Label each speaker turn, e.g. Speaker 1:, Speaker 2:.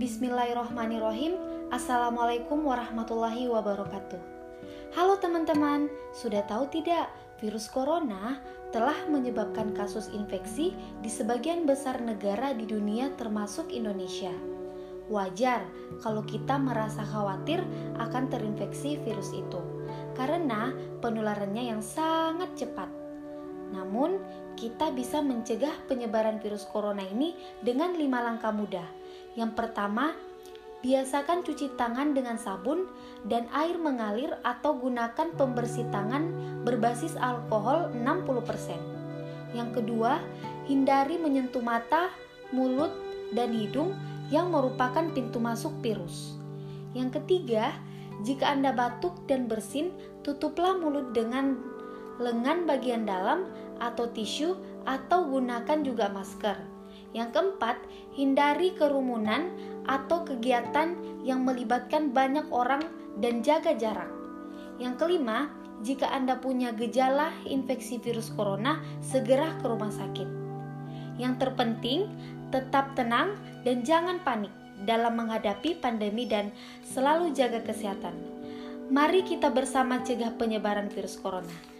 Speaker 1: Bismillahirrohmanirrohim Assalamualaikum warahmatullahi wabarakatuh. Halo teman-teman, sudah tahu tidak virus corona telah menyebabkan kasus infeksi di sebagian besar negara di dunia termasuk Indonesia. Wajar kalau kita merasa khawatir akan terinfeksi virus itu karena penularannya yang sangat cepat namun, kita bisa mencegah penyebaran virus corona ini dengan lima langkah mudah. Yang pertama, biasakan cuci tangan dengan sabun dan air mengalir atau gunakan pembersih tangan berbasis alkohol 60%. Yang kedua, hindari menyentuh mata, mulut, dan hidung yang merupakan pintu masuk virus. Yang ketiga, jika Anda batuk dan bersin, tutuplah mulut dengan lengan bagian dalam atau tisu atau gunakan juga masker. Yang keempat, hindari kerumunan atau kegiatan yang melibatkan banyak orang dan jaga jarak. Yang kelima, jika Anda punya gejala infeksi virus corona, segera ke rumah sakit. Yang terpenting, tetap tenang dan jangan panik dalam menghadapi pandemi dan selalu jaga kesehatan. Mari kita bersama cegah penyebaran virus corona.